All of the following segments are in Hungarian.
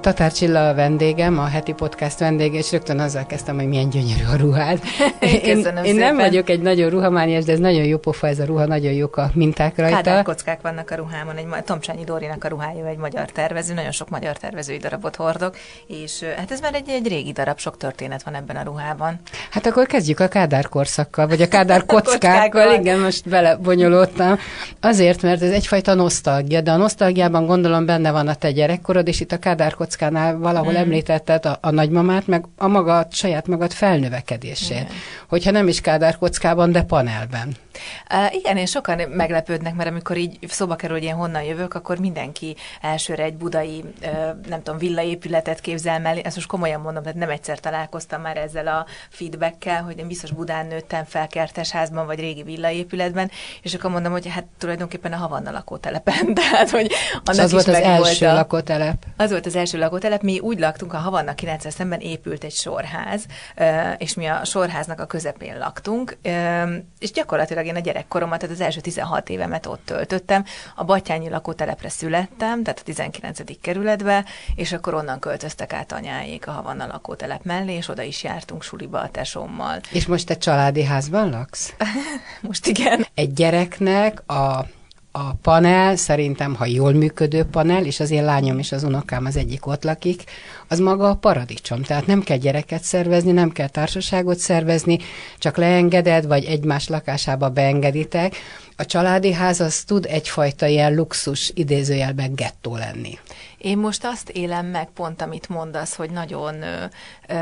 Tatár Csilla a vendégem, a heti podcast vendége, és rögtön azzal kezdtem, hogy milyen gyönyörű a ruhád. Én, én nem vagyok egy nagyon ruhamániás, de ez nagyon jó pofa ez a ruha, nagyon jók a minták rajta. Kádár kockák vannak a ruhámon, egy Tomcsányi Dórinak a ruhája, egy magyar tervező, nagyon sok magyar tervezői darabot hordok, és hát ez már egy, egy régi darab, sok történet van ebben a ruhában. Hát akkor kezdjük a Kádár korszakkal, vagy a Kádár kockákkal, igen, most belebonyolódtam. Azért, mert ez egyfajta nosztalgia, de a nosztalgiában gondolom benne van a te gyerekkorod, és itt a Kádár kockánál valahol mm. említetted a, a nagymamát, meg a maga, saját magad felnövekedését. Igen. Hogyha nem is Kádár kockában, de panelben. Uh, igen, én sokan meglepődnek, mert amikor így szóba kerül, hogy én honnan jövök, akkor mindenki elsőre egy budai, uh, nem tudom, villaépületet képzel mellé. Ezt most komolyan mondom, tehát nem egyszer találkoztam már ezzel a feedbackkel, hogy én biztos Budán nőttem fel kertesházban, vagy régi villaépületben, és akkor mondom, hogy hát tulajdonképpen a Havanna lakótelepen. Tehát, hogy annak az volt az első volt a, lakótelep. Az volt az első lakótelep. Mi úgy laktunk, a Havanna 9 szemben épült egy sorház, és mi a sorháznak a közepén laktunk, és gyakorlatilag én a gyerekkoromat, tehát az első 16 évemet ott töltöttem. A Batyányi lakótelepre születtem, tehát a 19. kerületbe, és akkor onnan költöztek át anyáik a Havanna lakótelep mellé, és oda is jártunk suliba a tesómmal. És most te családi házban laksz? most igen. Egy gyereknek a a panel, szerintem, ha jól működő panel, és az én lányom és az unokám az egyik ott lakik, az maga a paradicsom. Tehát nem kell gyereket szervezni, nem kell társaságot szervezni, csak leengeded, vagy egymás lakásába beengeditek. A családi ház az tud egyfajta ilyen luxus idézőjelben gettó lenni. Én most azt élem meg pont, amit mondasz, hogy nagyon ö, ö,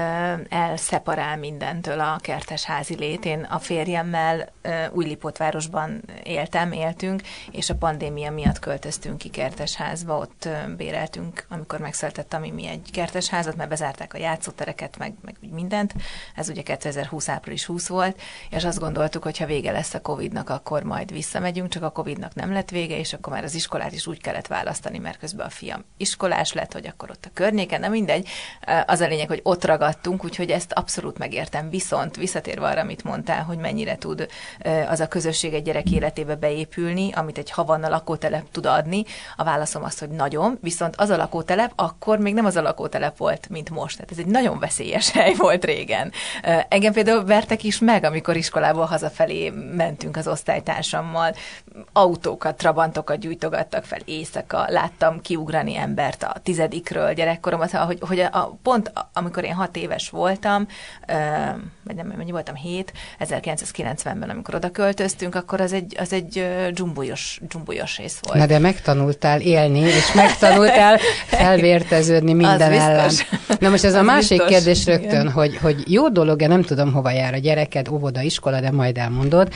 elszeparál mindentől a kertesházi lét. Én a férjemmel Újlipótvárosban éltem, éltünk, és a pandémia miatt költöztünk ki kertesházba, ott ö, béreltünk, amikor megszületett ami mi egy kertesházat, mert bezárták a játszótereket, meg, meg mindent. Ez ugye 2020 április 20 volt, és azt gondoltuk, hogy ha vége lesz a Covid-nak, akkor majd visszamegyünk, csak a Covid-nak nem lett vége, és akkor már az iskolát is úgy kellett választani, mert közben a fiam is iskolás lett, hogy akkor ott a környéken, nem mindegy. Az a lényeg, hogy ott ragadtunk, úgyhogy ezt abszolút megértem. Viszont visszatérve arra, amit mondtál, hogy mennyire tud az a közösség egy gyerek életébe beépülni, amit egy havanna lakótelep tud adni, a válaszom az, hogy nagyon, viszont az a lakótelep akkor még nem az a lakótelep volt, mint most. Tehát ez egy nagyon veszélyes hely volt régen. Engem például vertek is meg, amikor iskolából hazafelé mentünk az osztálytársammal. Autókat, trabantokat gyújtogattak fel éjszaka, láttam kiugrani ember embert a tizedikről gyerekkoromat, hogy, hogy a, pont amikor én hat éves voltam, vagy nem, mennyi voltam, hét, 1990-ben, amikor oda költöztünk, akkor az egy, az egy dzsumbujos, dzsumbujos rész volt. Na de megtanultál élni, és megtanultál felvérteződni minden ellen. Na most ez a másik biztos, kérdés rögtön, hogy, hogy jó dolog-e, nem tudom hova jár a gyereked, óvoda, iskola, de majd elmondod,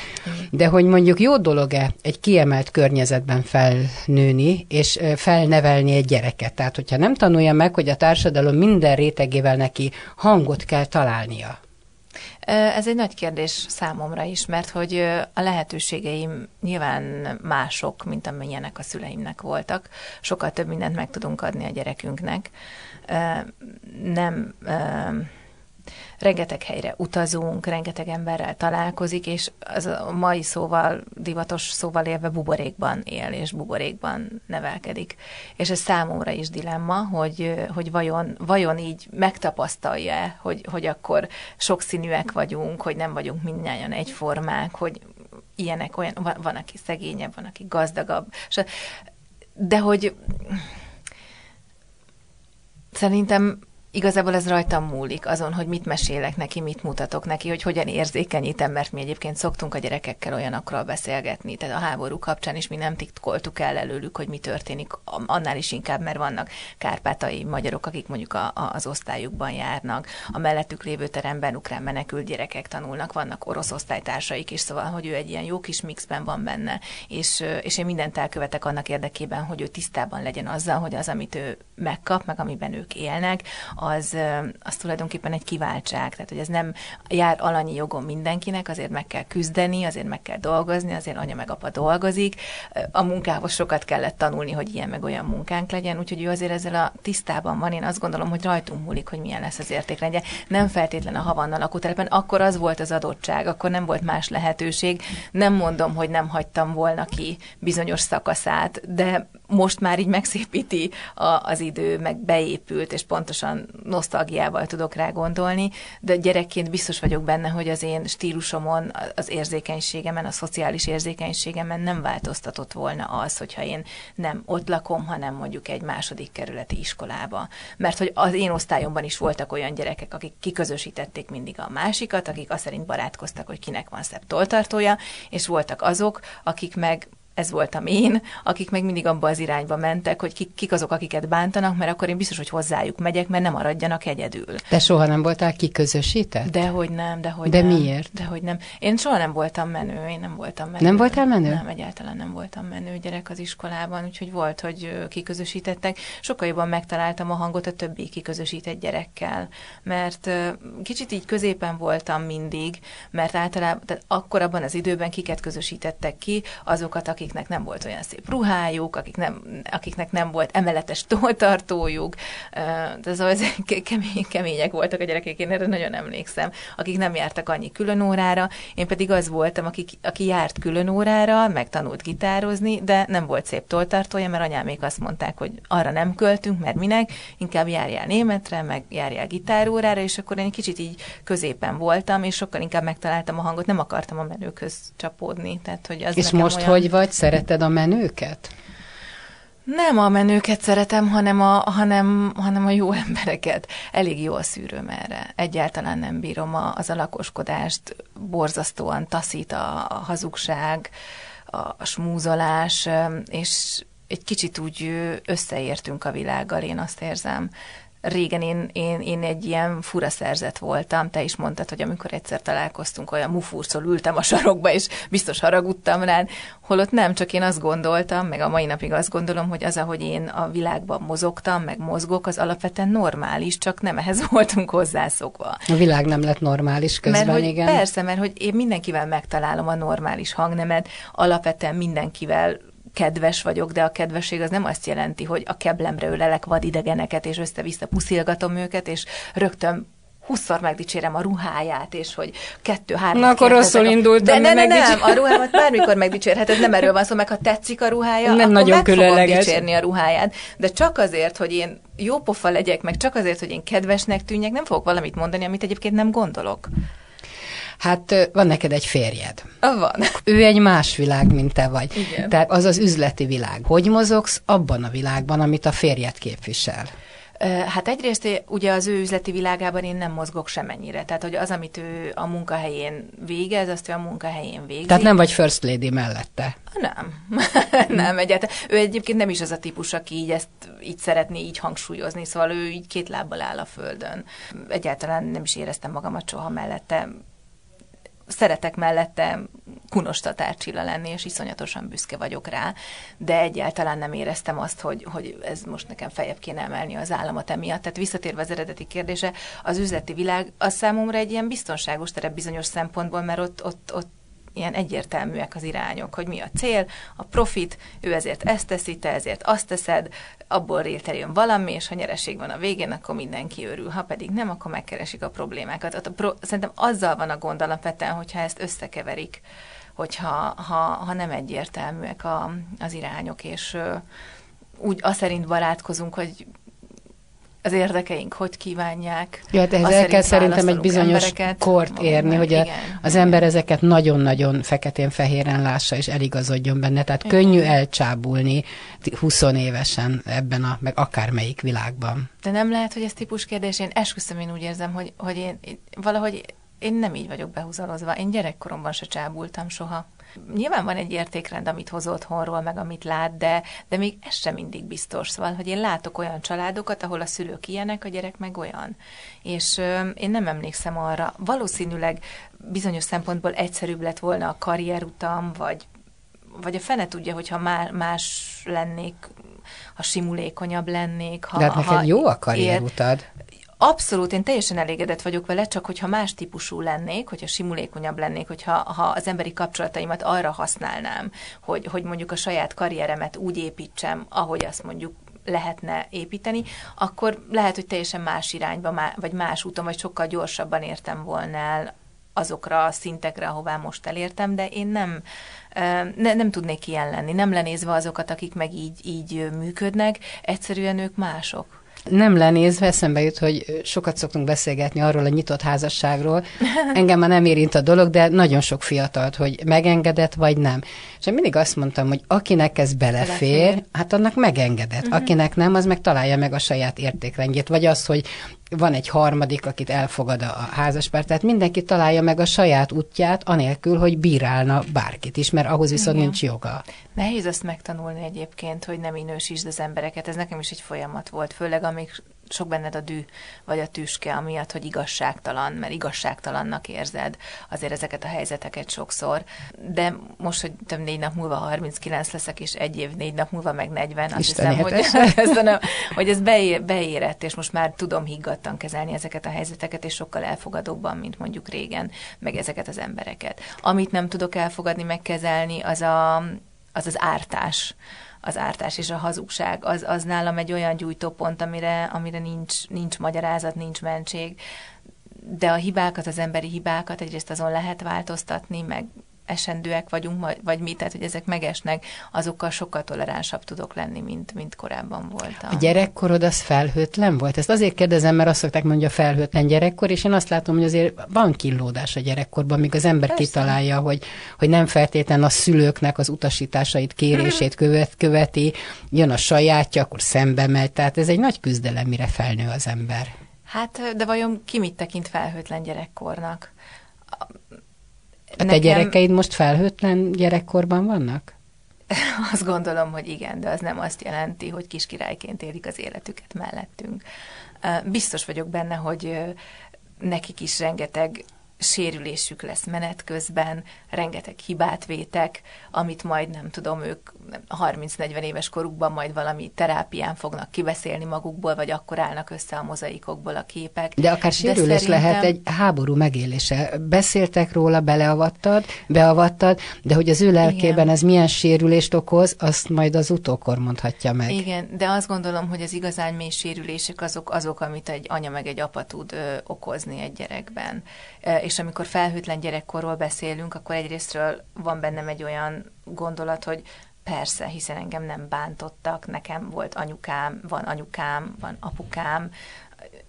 de hogy mondjuk jó dolog-e egy kiemelt környezetben felnőni, és felnevelni egy gyereket. Tehát, hogyha nem tanulja meg, hogy a társadalom minden rétegével neki hangot kell találnia. Ez egy nagy kérdés számomra is, mert hogy a lehetőségeim nyilván mások, mint amilyenek a szüleimnek voltak. Sokkal több mindent meg tudunk adni a gyerekünknek. Nem rengeteg helyre utazunk, rengeteg emberrel találkozik, és az a mai szóval, divatos szóval élve buborékban él, és buborékban nevelkedik. És ez számomra is dilemma, hogy, hogy vajon, vajon így megtapasztalja hogy, hogy akkor sokszínűek vagyunk, hogy nem vagyunk mindnyáján egyformák, hogy ilyenek, olyan, van, van, aki szegényebb, van, aki gazdagabb. De hogy szerintem Igazából ez rajtam múlik, azon, hogy mit mesélek neki, mit mutatok neki, hogy hogyan érzékenyítem, mert mi egyébként szoktunk a gyerekekkel olyanokról beszélgetni. Tehát a háború kapcsán is mi nem titkoltuk el előlük, hogy mi történik, annál is inkább, mert vannak kárpátai magyarok, akik mondjuk a, a, az osztályukban járnak, a mellettük lévő teremben ukrán menekült gyerekek tanulnak, vannak orosz osztálytársaik is, szóval, hogy ő egy ilyen jó kis mixben van benne, és, és én mindent elkövetek annak érdekében, hogy ő tisztában legyen azzal, hogy az, amit ő megkap, meg amiben ők élnek, az, az tulajdonképpen egy kiváltság. Tehát, hogy ez nem jár alanyi jogon mindenkinek, azért meg kell küzdeni, azért meg kell dolgozni, azért anya meg apa dolgozik. A munkához sokat kellett tanulni, hogy ilyen meg olyan munkánk legyen, úgyhogy ő azért ezzel a tisztában van. Én azt gondolom, hogy rajtunk múlik, hogy milyen lesz az értékrendje. Nem feltétlen a Havanna lakótelepen, akkor az volt az adottság, akkor nem volt más lehetőség. Nem mondom, hogy nem hagytam volna ki bizonyos szakaszát, de most már így megszépíti a, az idő, meg beépült, és pontosan nosztalgiával tudok rá gondolni, de gyerekként biztos vagyok benne, hogy az én stílusomon, az érzékenységemen, a szociális érzékenységemen nem változtatott volna az, hogyha én nem ott lakom, hanem mondjuk egy második kerületi iskolába. Mert hogy az én osztályomban is voltak olyan gyerekek, akik kiközösítették mindig a másikat, akik azt szerint barátkoztak, hogy kinek van szebb toltartója, és voltak azok, akik meg ez voltam én, akik meg mindig abba az irányba mentek, hogy kik, kik azok, akiket bántanak, mert akkor én biztos, hogy hozzájuk megyek, mert nem maradjanak egyedül. Te soha nem voltál kiközösített? Dehogy nem, dehogy De nem. miért? Dehogy nem. Én soha nem voltam menő, én nem voltam menő. Nem voltál menő? Nem, egyáltalán nem voltam menő gyerek az iskolában, úgyhogy volt, hogy kiközösítettek. Sokkal jobban megtaláltam a hangot a többi kiközösített gyerekkel, mert kicsit így középen voltam mindig, mert általában, tehát akkor abban az időben kiket közösítettek ki, azokat, akik akiknek nem volt olyan szép ruhájuk, akik nem, akiknek nem volt emeletes toltartójuk, de az szóval kemény, kemények voltak a gyerekek, én erre nagyon emlékszem, akik nem jártak annyi külön órára, én pedig az voltam, aki, aki járt külön órára, meg tanult gitározni, de nem volt szép toltartója, mert anyám még azt mondták, hogy arra nem költünk, mert minek, inkább járjál németre, meg járjál gitárórára, és akkor én kicsit így középen voltam, és sokkal inkább megtaláltam a hangot, nem akartam a menőkhöz csapódni. Tehát, hogy az és most olyan... hogy vagy? Szereted a menőket? Nem a menőket szeretem, hanem a, hanem, hanem a jó embereket. Elég jó a szűrőm erre. Egyáltalán nem bírom a, az alakoskodást, borzasztóan taszít a, a hazugság, a, a smúzolás, és egy kicsit úgy összeértünk a világgal, én azt érzem régen én, én, én egy ilyen fura szerzet voltam, te is mondtad, hogy amikor egyszer találkoztunk, olyan mufurcol ültem a sarokba, és biztos haragudtam rád, holott nem, csak én azt gondoltam, meg a mai napig azt gondolom, hogy az, ahogy én a világban mozogtam, meg mozgok, az alapvetően normális, csak nem ehhez voltunk hozzászokva. A világ nem lett normális közben, mert, hogy igen. Persze, mert hogy én mindenkivel megtalálom a normális hangnemet, alapvetően mindenkivel kedves vagyok, de a kedvesség az nem azt jelenti, hogy a keblemre ölelek vadidegeneket, és össze-vissza puszilgatom őket, és rögtön húszszor megdicsérem a ruháját, és hogy kettő-három. Na, akkor rosszul indultam. De ne, ne, nem, a ruhámat bármikor megdicsérheted, nem erről van szó, meg ha tetszik a ruhája, nem akkor nagyon meg különleges. fogom dicsérni a ruháját. De csak azért, hogy én jó pofa legyek, meg csak azért, hogy én kedvesnek tűnjek, nem fogok valamit mondani, amit egyébként nem gondolok. Hát van neked egy férjed. Van. Ő egy más világ, mint te vagy. Igen. Tehát az az üzleti világ. Hogy mozogsz abban a világban, amit a férjed képvisel? Hát egyrészt ugye az ő üzleti világában én nem mozgok semennyire. Tehát, hogy az, amit ő a munkahelyén végez, azt ő a munkahelyén végzi. Tehát nem vagy first lady mellette? Nem. nem, egyáltalán. Ő egyébként nem is az a típus, aki így ezt így szeretné így hangsúlyozni, szóval ő így két lábbal áll a földön. Egyáltalán nem is éreztem magamat soha mellette szeretek mellette kunos lenni, és iszonyatosan büszke vagyok rá, de egyáltalán nem éreztem azt, hogy, hogy ez most nekem fejebb kéne emelni az államat emiatt. Tehát visszatérve az eredeti kérdése, az üzleti világ az számomra egy ilyen biztonságos terep bizonyos szempontból, mert ott, ott, ott ilyen egyértelműek az irányok, hogy mi a cél, a profit, ő ezért ezt teszi, te ezért azt teszed, abból létrejön valami, és ha nyereség van a végén, akkor mindenki örül. Ha pedig nem, akkor megkeresik a problémákat. A pro- Szerintem azzal van a gond alapvetően, hogyha ezt összekeverik, hogyha ha, ha nem egyértelműek a, az irányok, és úgy azt szerint barátkozunk, hogy az érdekeink hogy kívánják. Ja, hát ehhez el kell szerintem egy bizonyos kort érni, hogy igen, az igen. ember ezeket nagyon-nagyon feketén-fehéren lássa és eligazodjon benne. Tehát igen. könnyű elcsábulni 20 évesen ebben a, meg akármelyik világban. De nem lehet, hogy ez típus kérdés. Én esküszöm, én úgy érzem, hogy, hogy én, én valahogy én nem így vagyok behúzalozva. Én gyerekkoromban se csábultam soha. Nyilván van egy értékrend, amit hoz otthonról, meg amit lát, de, de még ez sem mindig biztos. Szóval, hogy én látok olyan családokat, ahol a szülők ilyenek, a gyerek meg olyan. És ö, én nem emlékszem arra. Valószínűleg bizonyos szempontból egyszerűbb lett volna a karrierutam, vagy, vagy a fene tudja, hogyha má, más lennék, ha simulékonyabb lennék. Ha, de hát neked ha jó a karrierutad. Ér, Abszolút, én teljesen elégedett vagyok vele, csak hogyha más típusú lennék, hogyha simulékonyabb lennék, hogyha ha az emberi kapcsolataimat arra használnám, hogy, hogy mondjuk a saját karrieremet úgy építsem, ahogy azt mondjuk lehetne építeni, akkor lehet, hogy teljesen más irányba, vagy más úton, vagy sokkal gyorsabban értem volna el azokra a szintekre, ahová most elértem, de én nem, ne, nem tudnék ilyen lenni, nem lenézve azokat, akik meg így, így működnek, egyszerűen ők mások nem lenézve eszembe jut, hogy sokat szoktunk beszélgetni arról a nyitott házasságról. Engem már nem érint a dolog, de nagyon sok fiatalt, hogy megengedett vagy nem. És én mindig azt mondtam, hogy akinek ez belefér, belefér. hát annak megengedett. Uh-huh. Akinek nem, az meg találja meg a saját értékrendjét. Vagy az, hogy van egy harmadik, akit elfogad a házaspár, tehát mindenki találja meg a saját útját, anélkül, hogy bírálna bárkit is, mert ahhoz viszont Igen. nincs joga. Nehéz ezt megtanulni egyébként, hogy nem minősítsd az embereket, ez nekem is egy folyamat volt, főleg amíg sok benned a dű, vagy a tüske, amiatt, hogy igazságtalan, mert igazságtalannak érzed azért ezeket a helyzeteket sokszor. De most, hogy több négy nap múlva 39 leszek, és egy év négy nap múlva meg 40, azt Isten hiszem, hogy, ez, hogy ez beérett, és most már tudom higgadtan kezelni ezeket a helyzeteket, és sokkal elfogadóbban, mint mondjuk régen, meg ezeket az embereket. Amit nem tudok elfogadni, megkezelni, az a, az, az ártás az ártás és a hazugság, az, az nálam egy olyan gyújtópont, amire, amire nincs, nincs magyarázat, nincs mentség, de a hibákat, az emberi hibákat egyrészt azon lehet változtatni, meg esendőek vagyunk, vagy mi, tehát hogy ezek megesnek, azokkal sokkal toleránsabb tudok lenni, mint, mint korábban voltam. A gyerekkorod az felhőtlen volt? Ezt azért kérdezem, mert azt szokták mondani, hogy a felhőtlen gyerekkor, és én azt látom, hogy azért van killódás a gyerekkorban, míg az ember Persze. kitalálja, hogy, hogy nem feltétlen a szülőknek az utasításait, kérését követ, követi, jön a sajátja, akkor szembe megy, tehát ez egy nagy küzdelem, mire felnő az ember. Hát, de vajon ki mit tekint felhőtlen gyerekkornak? A te gyerekeid most felhőtlen gyerekkorban vannak? Azt gondolom, hogy igen, de az nem azt jelenti, hogy kiskirályként élik az életüket mellettünk. Biztos vagyok benne, hogy nekik is rengeteg sérülésük lesz menet közben, rengeteg hibát vétek, amit majd nem tudom, ők 30-40 éves korukban majd valami terápián fognak kibeszélni magukból, vagy akkor állnak össze a mozaikokból a képek. De akár sérülés De szerintem... lehet egy háború megélése. Beszéltek róla, beleavattad, beavattad, de hogy az ő lelkében Igen. ez milyen sérülést okoz, azt majd az utókor mondhatja meg. Igen, de azt gondolom, hogy az igazán mély sérülések azok, azok amit egy anya meg egy apa tud ö, okozni egy gyerekben. E, és amikor felhőtlen gyerekkorról beszélünk, akkor egyrésztről van bennem egy olyan gondolat, hogy Persze, hiszen engem nem bántottak, nekem volt anyukám, van anyukám, van apukám,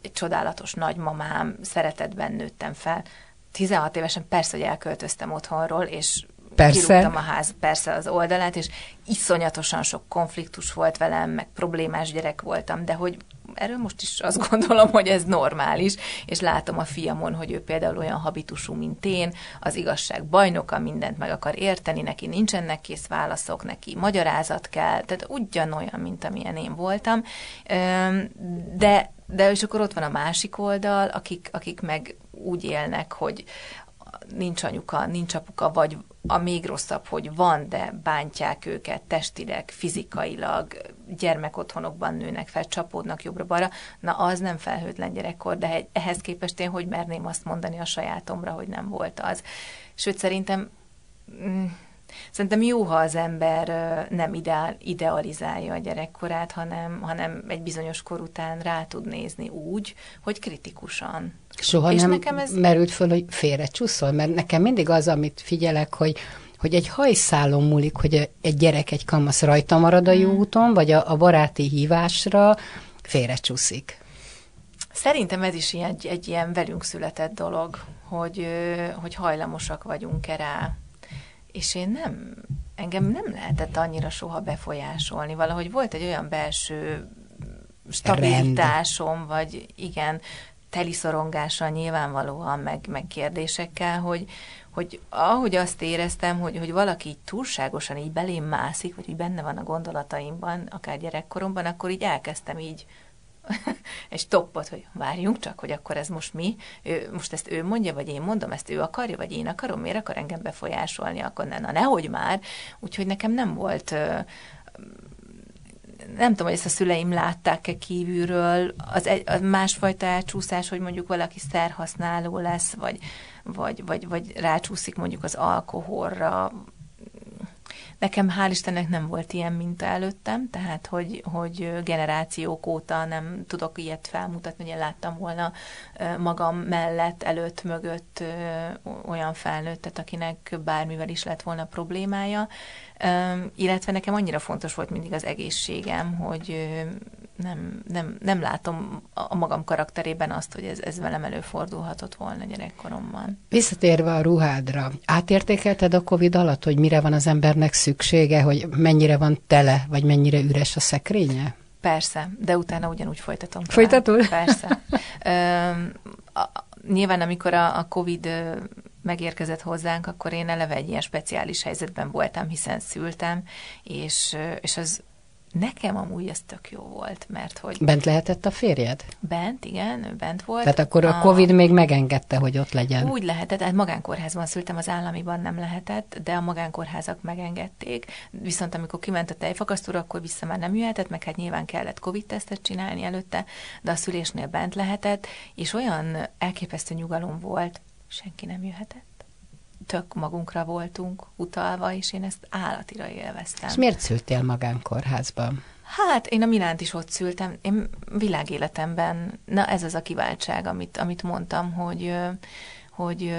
egy csodálatos nagymamám, szeretetben nőttem fel. 16 évesen persze, hogy elköltöztem otthonról, és Persze. Kirúgtam a ház persze az oldalát, és iszonyatosan sok konfliktus volt velem, meg problémás gyerek voltam, de hogy erről most is azt gondolom, hogy ez normális, és látom a fiamon, hogy ő például olyan habitusú, mint én, az igazság bajnoka, mindent meg akar érteni, neki nincsenek kész válaszok, neki magyarázat kell, tehát ugyanolyan, mint amilyen én voltam, de de és akkor ott van a másik oldal, akik, akik meg úgy élnek, hogy nincs anyuka, nincs apuka, vagy a még rosszabb, hogy van, de bántják őket testileg, fizikailag, gyermekotthonokban nőnek fel, csapódnak jobbra-balra, na az nem felhőtlen gyerekkor, de ehhez képest én hogy merném azt mondani a sajátomra, hogy nem volt az. Sőt, szerintem mm, Szerintem jó, ha az ember nem ideál, idealizálja a gyerekkorát, hanem, hanem egy bizonyos kor után rá tud nézni úgy, hogy kritikusan. Soha és nem nekem ez... merült föl, hogy félre csuszol, mert nekem mindig az, amit figyelek, hogy hogy egy hajszálon múlik, hogy egy gyerek, egy kamasz rajta marad a jó hmm. úton, vagy a, a baráti hívásra csúszik. Szerintem ez is egy, egy ilyen velünk született dolog, hogy, hogy hajlamosak vagyunk-e rá. És én nem, engem nem lehetett annyira soha befolyásolni. Valahogy volt egy olyan belső stabilitásom, Rend. vagy igen, teliszorongással nyilvánvalóan, meg, meg kérdésekkel, hogy, hogy ahogy azt éreztem, hogy, hogy valaki így túlságosan így belém mászik, vagy hogy benne van a gondolataimban, akár gyerekkoromban, akkor így elkezdtem így egy stoppot, hogy várjunk csak, hogy akkor ez most mi, ő, most ezt ő mondja, vagy én mondom, ezt ő akarja, vagy én akarom, miért akar engem befolyásolni, akkor ne, na nehogy már. Úgyhogy nekem nem volt nem tudom, hogy ezt a szüleim látták-e kívülről, az egy, az másfajta elcsúszás, hogy mondjuk valaki szerhasználó lesz, vagy, vagy, vagy, vagy rácsúszik mondjuk az alkoholra, Nekem hál' Istennek nem volt ilyen minta előttem, tehát hogy, hogy generációk óta nem tudok ilyet felmutatni, én láttam volna magam mellett, előtt, mögött olyan felnőttet, akinek bármivel is lett volna problémája. Illetve nekem annyira fontos volt mindig az egészségem, hogy nem, nem, nem látom a magam karakterében azt, hogy ez, ez velem előfordulhatott volna gyerekkoromban. Visszatérve a ruhádra, átértékelted a Covid alatt, hogy mire van az embernek szüksége, hogy mennyire van tele, vagy mennyire üres a szekrénye? Persze, de utána ugyanúgy folytatom. Folytatod? Persze. Ö, a, nyilván, amikor a, a Covid megérkezett hozzánk, akkor én eleve egy ilyen speciális helyzetben voltam, hiszen szültem, és, és az Nekem amúgy ez tök jó volt, mert hogy... Bent lehetett a férjed? Bent, igen, ő bent volt. Tehát akkor a, a Covid még megengedte, hogy ott legyen. Úgy lehetett, hát magánkórházban szültem, az államiban nem lehetett, de a magánkórházak megengedték. Viszont amikor kiment a tejfakasztóra, akkor vissza már nem jöhetett, meg hát nyilván kellett Covid-tesztet csinálni előtte, de a szülésnél bent lehetett, és olyan elképesztő nyugalom volt, senki nem jöhetett tök magunkra voltunk utalva, és én ezt állatira élveztem. És miért szültél magánkórházban? Hát én a Milánt is ott szültem. Én világéletemben, na ez az a kiváltság, amit, amit mondtam, hogy, hogy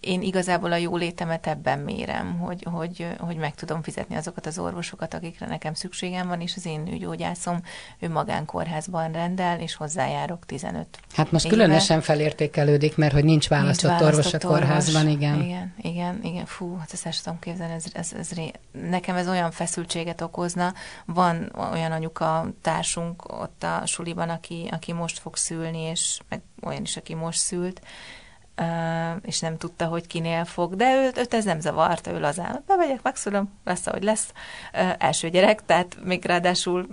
én igazából a jólétemet ebben mérem, hogy, hogy, hogy meg tudom fizetni azokat az orvosokat, akikre nekem szükségem van, és az én nőgyógyászom, ő magánkórházban rendel, és hozzájárok 15 Hát most éve. különösen felértékelődik, mert hogy nincs választott, nincs választott orvos a kórházban, orvos. igen. Igen, igen, igen. Fú, hát ezt el tudom képzelni, ez, ez, ez ré... nekem ez olyan feszültséget okozna. Van olyan anyuka társunk ott a suliban, aki, aki most fog szülni, és meg olyan is, aki most szült, és nem tudta, hogy kinél fog, de őt, őt ez nem zavarta, ő lazán, bemegyek, megszülöm, lesz, ahogy lesz, első gyerek, tehát még ráadásul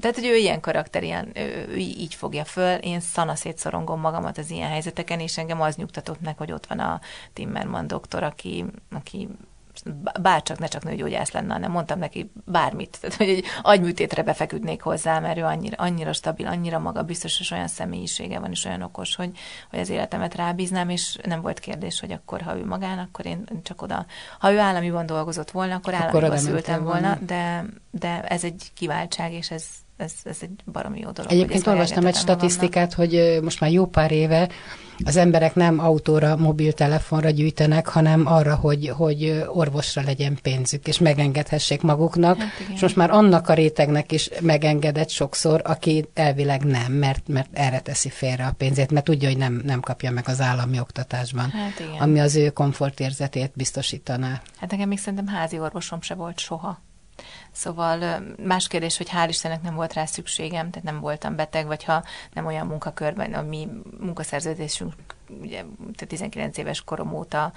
tehát, hogy ő ilyen karakter, ilyen, ő, így fogja föl, én szanaszét szorongom magamat az ilyen helyzeteken, és engem az nyugtatott meg, hogy ott van a Timmerman doktor, aki, aki bárcsak ne csak nőgyógyász lenne, hanem mondtam neki bármit, tehát hogy egy agyműtétre befeküdnék hozzá, mert ő annyira, annyira stabil, annyira maga biztos, és olyan személyisége van, és olyan okos, hogy, hogy az életemet rábíznám, és nem volt kérdés, hogy akkor, ha ő magán, akkor én csak oda, ha ő államiban dolgozott volna, akkor államiban szültem volna, volna, de, de ez egy kiváltság, és ez, ez, ez egy baromi jó dolog. Egyébként olvastam egy statisztikát, magamnak. hogy most már jó pár éve az emberek nem autóra, mobiltelefonra gyűjtenek, hanem arra, hogy, hogy orvosra legyen pénzük, és megengedhessék maguknak. Hát és most már annak a rétegnek is megengedett sokszor, aki elvileg nem, mert, mert erre teszi félre a pénzét, mert tudja, hogy nem, nem kapja meg az állami oktatásban, hát ami az ő komfortérzetét biztosítaná. Hát nekem még szerintem házi orvosom se volt soha. Szóval más kérdés, hogy hál' Istennek nem volt rá szükségem, tehát nem voltam beteg, vagy ha nem olyan munkakörben, a mi munkaszerződésünk, ugye 19 éves korom óta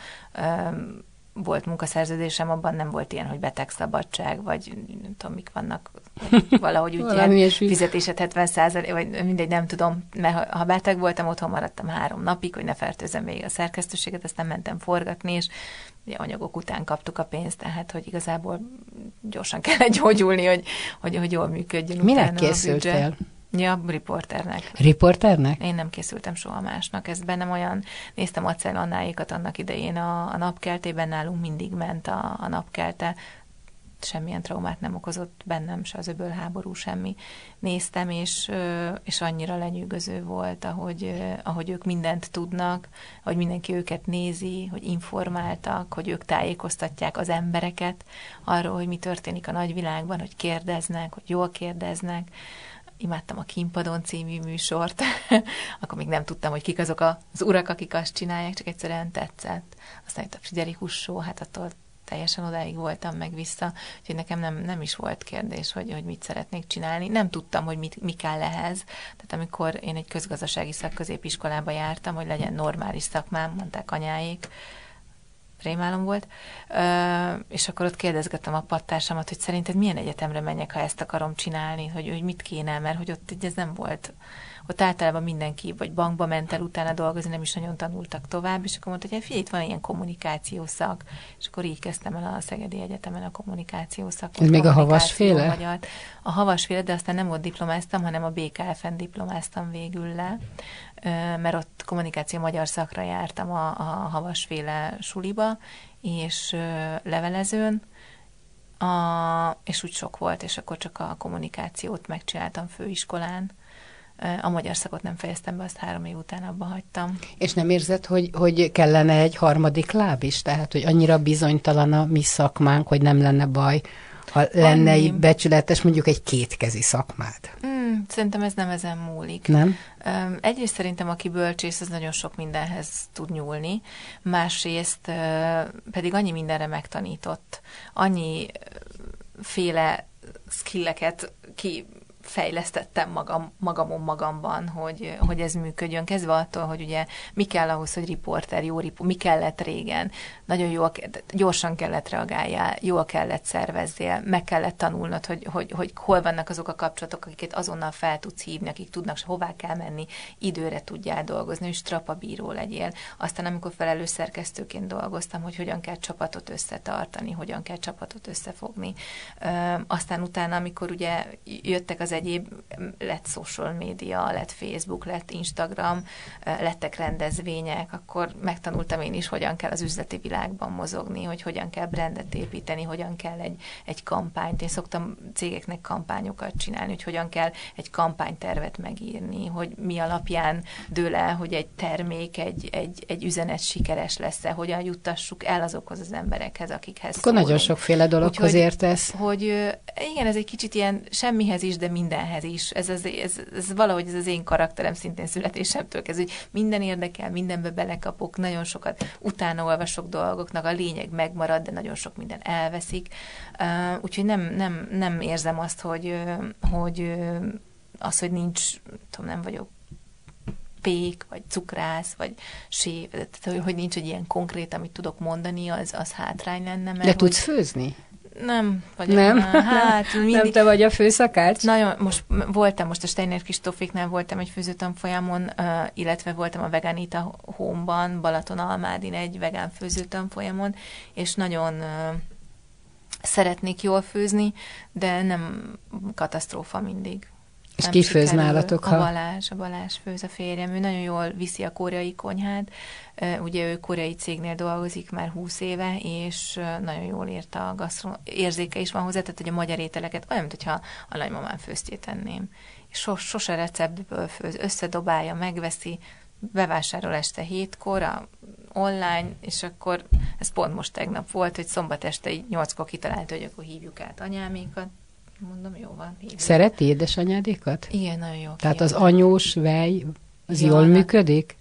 volt munkaszerződésem, abban nem volt ilyen, hogy betegszabadság, vagy nem tudom, mik vannak, valahogy úgy ilyen fizetésed 70 százalék, vagy mindegy, nem tudom, mert ha beteg voltam, otthon maradtam három napig, hogy ne fertőzem még a szerkesztőséget, aztán mentem forgatni, és ugye anyagok után kaptuk a pénzt, tehát hogy igazából gyorsan kellett gyógyulni, hogy, hogy, hogy jól működjön. Minek készültél? Ja, riporternek. Riporternek? Én nem készültem soha másnak. Ez bennem olyan, néztem a Annáikat annak idején a, a napkeltében, nálunk mindig ment a, a napkelte, semmilyen traumát nem okozott bennem, se az öböl háború, semmi. Néztem, és, és annyira lenyűgöző volt, ahogy, ahogy ők mindent tudnak, hogy mindenki őket nézi, hogy informáltak, hogy ők tájékoztatják az embereket arról, hogy mi történik a nagyvilágban, hogy kérdeznek, hogy jól kérdeznek, imádtam a Kimpadon című műsort, akkor még nem tudtam, hogy kik azok az urak, akik azt csinálják, csak egyszerűen tetszett. Aztán itt a Friderikus Show, hát attól teljesen odáig voltam meg vissza, úgyhogy nekem nem, nem is volt kérdés, hogy, hogy mit szeretnék csinálni. Nem tudtam, hogy mit, mi kell ehhez. Tehát amikor én egy közgazdasági szakközépiskolába jártam, hogy legyen normális szakmám, mondták anyáik, rémálom volt, és akkor ott kérdezgettem a pattársamat, hogy szerinted milyen egyetemre menjek, ha ezt akarom csinálni, hogy, hogy mit kéne, mert hogy ott ez nem volt ott általában mindenki vagy bankba ment el utána dolgozni, nem is nagyon tanultak tovább, és akkor mondta, hogy hát figyelj, itt van ilyen kommunikáció szak, és akkor így kezdtem el a Szegedi Egyetemen a kommunikáció szakot. Ez még a havasféle? Magyar. A havasféle, de aztán nem ott diplomáztam, hanem a BKF-en diplomáztam végül le, mert ott kommunikáció magyar szakra jártam a, a havasféle suliba, és levelezőn, a, és úgy sok volt, és akkor csak a kommunikációt megcsináltam főiskolán, a magyar szakot nem fejeztem be, azt három év után abba hagytam. És nem érzed, hogy, hogy kellene egy harmadik láb is? Tehát, hogy annyira bizonytalan a mi szakmánk, hogy nem lenne baj, ha lenne Annyi. egy becsületes, mondjuk egy kétkezi szakmád? Mm, szerintem ez nem ezen múlik. Nem? Um, egyrészt szerintem, aki bölcsész, az nagyon sok mindenhez tud nyúlni, másrészt uh, pedig annyi mindenre megtanított, annyi féle skilleket ki fejlesztettem magam, magamon magamban, hogy, hogy ez működjön. Kezdve attól, hogy ugye mi kell ahhoz, hogy riporter, jó riporter, mi kellett régen, nagyon jól, gyorsan kellett reagáljál, jól kellett szervezzél, meg kellett tanulnod, hogy, hogy, hogy hol vannak azok a kapcsolatok, akiket azonnal fel tudsz hívni, akik tudnak, hová kell menni, időre tudjál dolgozni, hogy strapabíró legyél. Aztán, amikor felelős szerkesztőként dolgoztam, hogy hogyan kell csapatot összetartani, hogyan kell csapatot összefogni. Aztán utána, amikor ugye jöttek az egyéb, lett social média, lett Facebook, lett Instagram, lettek rendezvények, akkor megtanultam én is, hogyan kell az üzleti világban mozogni, hogy hogyan kell brandet építeni, hogyan kell egy, egy kampányt. Én szoktam cégeknek kampányokat csinálni, hogy hogyan kell egy kampánytervet megírni, hogy mi alapján dől el, hogy egy termék, egy, egy, egy üzenet sikeres lesz-e, hogyan juttassuk el azokhoz az emberekhez, akikhez Akkor nagyon sokféle dologhoz Úgyhogy, értesz. Hogy igen, ez egy kicsit ilyen semmihez is, de mindenhez is. Ez, az, ez, ez valahogy ez az én karakterem szintén születésemtől kezdve, hogy minden érdekel, mindenbe belekapok, nagyon sokat utána olvasok dolgoknak, a lényeg megmarad, de nagyon sok minden elveszik. Uh, úgyhogy nem, nem, nem érzem azt, hogy, hogy az, hogy nincs, tudom, nem vagyok pék, vagy cukrász, vagy sév, tehát, hogy nincs egy ilyen konkrét, amit tudok mondani, az, az hátrány lenne. Mert De hogy... tudsz főzni? Nem vagyok. Nem? Hát, mindig... Nem te vagy a főszakács? Nagyon, most voltam, most a Steiner Kristófiknál voltam egy főzőtanfolyamon, uh, illetve voltam a Veganita Home-ban, Balaton-Almádin egy vegán főzőtanfolyamon, és nagyon uh, szeretnék jól főzni, de nem katasztrófa mindig. És ki főz nálatok? Ha... A Balázs, a Balázs főz a férjem, ő nagyon jól viszi a koreai konyhát, ugye ő koreai cégnél dolgozik már 20 éve, és nagyon jól érte a gasztron... érzéke is van hozzá, tehát hogy a magyar ételeket olyan, mintha a nagymamám főztjét tenném. Sos, sose receptből főz, összedobálja, megveszi, bevásárol este hétkor a online, és akkor ez pont most tegnap volt, hogy szombat este így nyolckor kitalálta, hogy akkor hívjuk át anyámékat, Mondom, jó van. Hívjuk. Szereti édesanyádékat? Igen, nagyon jó. Tehát az anyós vej, az jó, jól működik?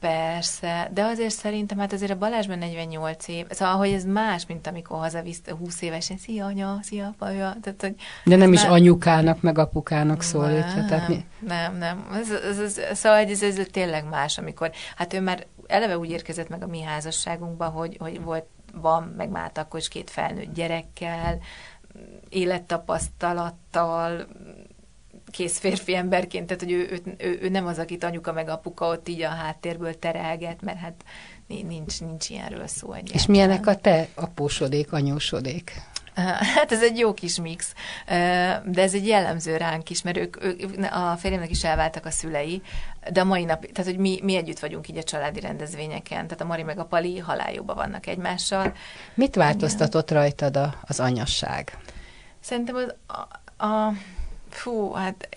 Persze, de azért szerintem, hát azért a Balázsban 48 év, szóval, hogy ez más, mint amikor hazavisz 20 évesen, szia anya, szia apa, tehát, hogy De nem is már... anyukának, meg apukának szól. Nem, tehát mi... nem, nem. Ez, ez, ez, szóval ez, ez, ez tényleg más, amikor, hát ő már eleve úgy érkezett meg a mi házasságunkba, hogy, hogy volt, van, meg már akkor is két felnőtt gyerekkel, élettapasztalattal, kész férfi emberként, tehát hogy ő, ő, ő, nem az, akit anyuka meg apuka ott így a háttérből terelget, mert hát nincs, nincs ilyenről szó egyáltalán. És milyenek a te apósodék, anyósodék? Hát ez egy jó kis mix, de ez egy jellemző ránk is, mert ők, ők a férjemnek is elváltak a szülei, de a mai nap, tehát hogy mi, mi együtt vagyunk így a családi rendezvényeken, tehát a Mari meg a Pali haláljóban vannak egymással. Mit változtatott Igen. rajtad a, az anyasság? Szerintem az a, a fú, hát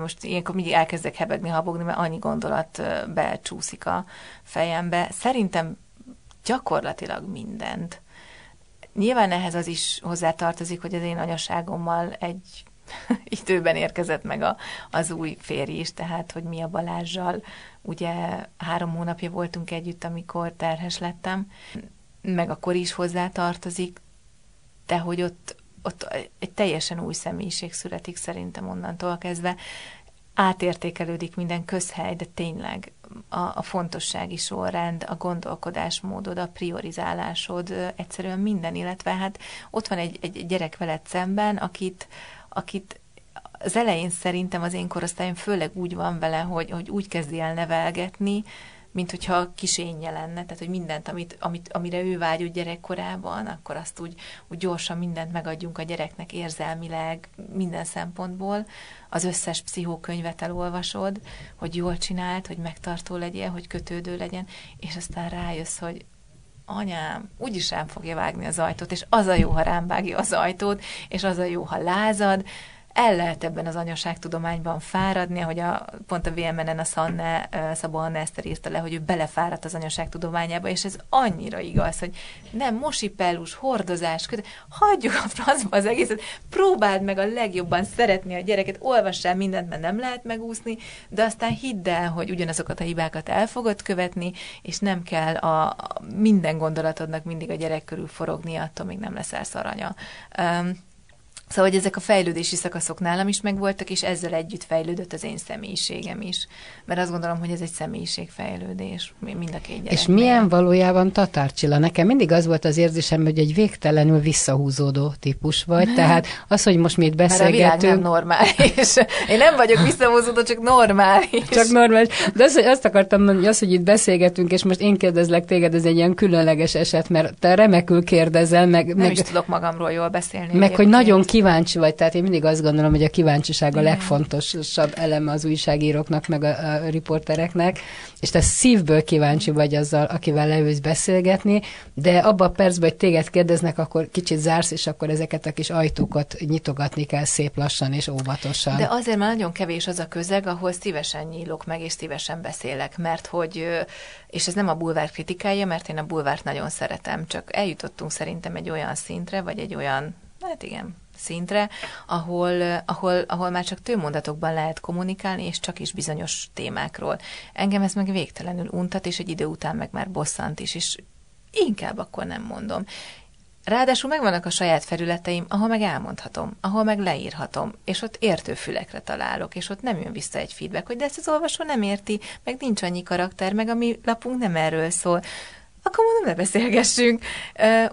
most ilyenkor mindig elkezdek hebegni, habogni, mert annyi gondolat becsúszik a fejembe. Szerintem gyakorlatilag mindent. Nyilván ehhez az is hozzátartozik, hogy az én anyaságommal egy időben érkezett meg a, az új férj is, tehát, hogy mi a Balázsjal. Ugye három hónapja voltunk együtt, amikor terhes lettem, meg akkor is hozzátartozik, de hogy ott, ott egy teljesen új személyiség születik szerintem onnantól kezdve. Átértékelődik minden közhely, de tényleg a, a fontossági sorrend, a gondolkodásmódod, a priorizálásod, egyszerűen minden, illetve hát ott van egy, egy gyerek veled szemben, akit, akit az elején szerintem az én korosztályom főleg úgy van vele, hogy, hogy úgy kezdi el nevelgetni, mint hogyha kisénye lenne, tehát hogy mindent, amit, amit, amire ő vágyott gyerekkorában, akkor azt úgy, úgy gyorsan mindent megadjunk a gyereknek érzelmileg, minden szempontból. Az összes pszichókönyvet elolvasod, hogy jól csinált, hogy megtartó legyen, hogy kötődő legyen, és aztán rájössz, hogy anyám, úgyis rám fogja vágni az ajtót, és az a jó, ha rám vágja az ajtót, és az a jó, ha lázad, el lehet ebben az anyaságtudományban fáradni, ahogy a, pont a VMN-en a Szanne, Szabó Anna Eszter írta le, hogy ő belefáradt az anyaságtudományába, és ez annyira igaz, hogy nem mosipellus, hordozás, köt, hagyjuk a francba az egészet, próbáld meg a legjobban szeretni a gyereket, olvassál mindent, mert nem lehet megúszni, de aztán hidd el, hogy ugyanazokat a hibákat el fogod követni, és nem kell a, a minden gondolatodnak mindig a gyerek körül forogni, attól még nem leszel szaranya. Um, Szóval, hogy ezek a fejlődési szakaszok nálam is megvoltak, és ezzel együtt fejlődött az én személyiségem is. Mert azt gondolom, hogy ez egy személyiségfejlődés, mind a két gyereknél. És milyen valójában Tatárcsilla? Nekem mindig az volt az érzésem, hogy egy végtelenül visszahúzódó típus vagy, tehát az, hogy most mi itt beszélgetünk... Mert a világ nem normális. Én nem vagyok visszahúzódó, csak normális. Csak normális. De az, hogy azt akartam mondani, az, hogy itt beszélgetünk, és most én kérdezlek téged, ez egy ilyen különleges eset, mert te remekül kérdezel, meg... Nem meg, is tudok magamról jól beszélni. Meg, hogy nagyon kíváncsi vagy, tehát én mindig azt gondolom, hogy a kíváncsiság a legfontosabb eleme az újságíróknak, meg a, a riportereknek, és te szívből kíváncsi vagy azzal, akivel leülsz beszélgetni, de abban a percben, hogy téged kérdeznek, akkor kicsit zársz, és akkor ezeket a kis ajtókat nyitogatni kell szép lassan és óvatosan. De azért már nagyon kevés az a közeg, ahol szívesen nyílok meg, és szívesen beszélek, mert hogy, és ez nem a bulvár kritikája, mert én a bulvárt nagyon szeretem, csak eljutottunk szerintem egy olyan szintre, vagy egy olyan, hát igen, szintre, ahol, ahol, ahol már csak tőmondatokban lehet kommunikálni, és csak is bizonyos témákról. Engem ez meg végtelenül untat, és egy idő után meg már bosszant is, és inkább akkor nem mondom. Ráadásul megvannak a saját felületeim, ahol meg elmondhatom, ahol meg leírhatom, és ott értő fülekre találok, és ott nem jön vissza egy feedback, hogy de ezt az olvasó nem érti, meg nincs annyi karakter, meg a mi lapunk nem erről szól akkor mondom, ne beszélgessünk.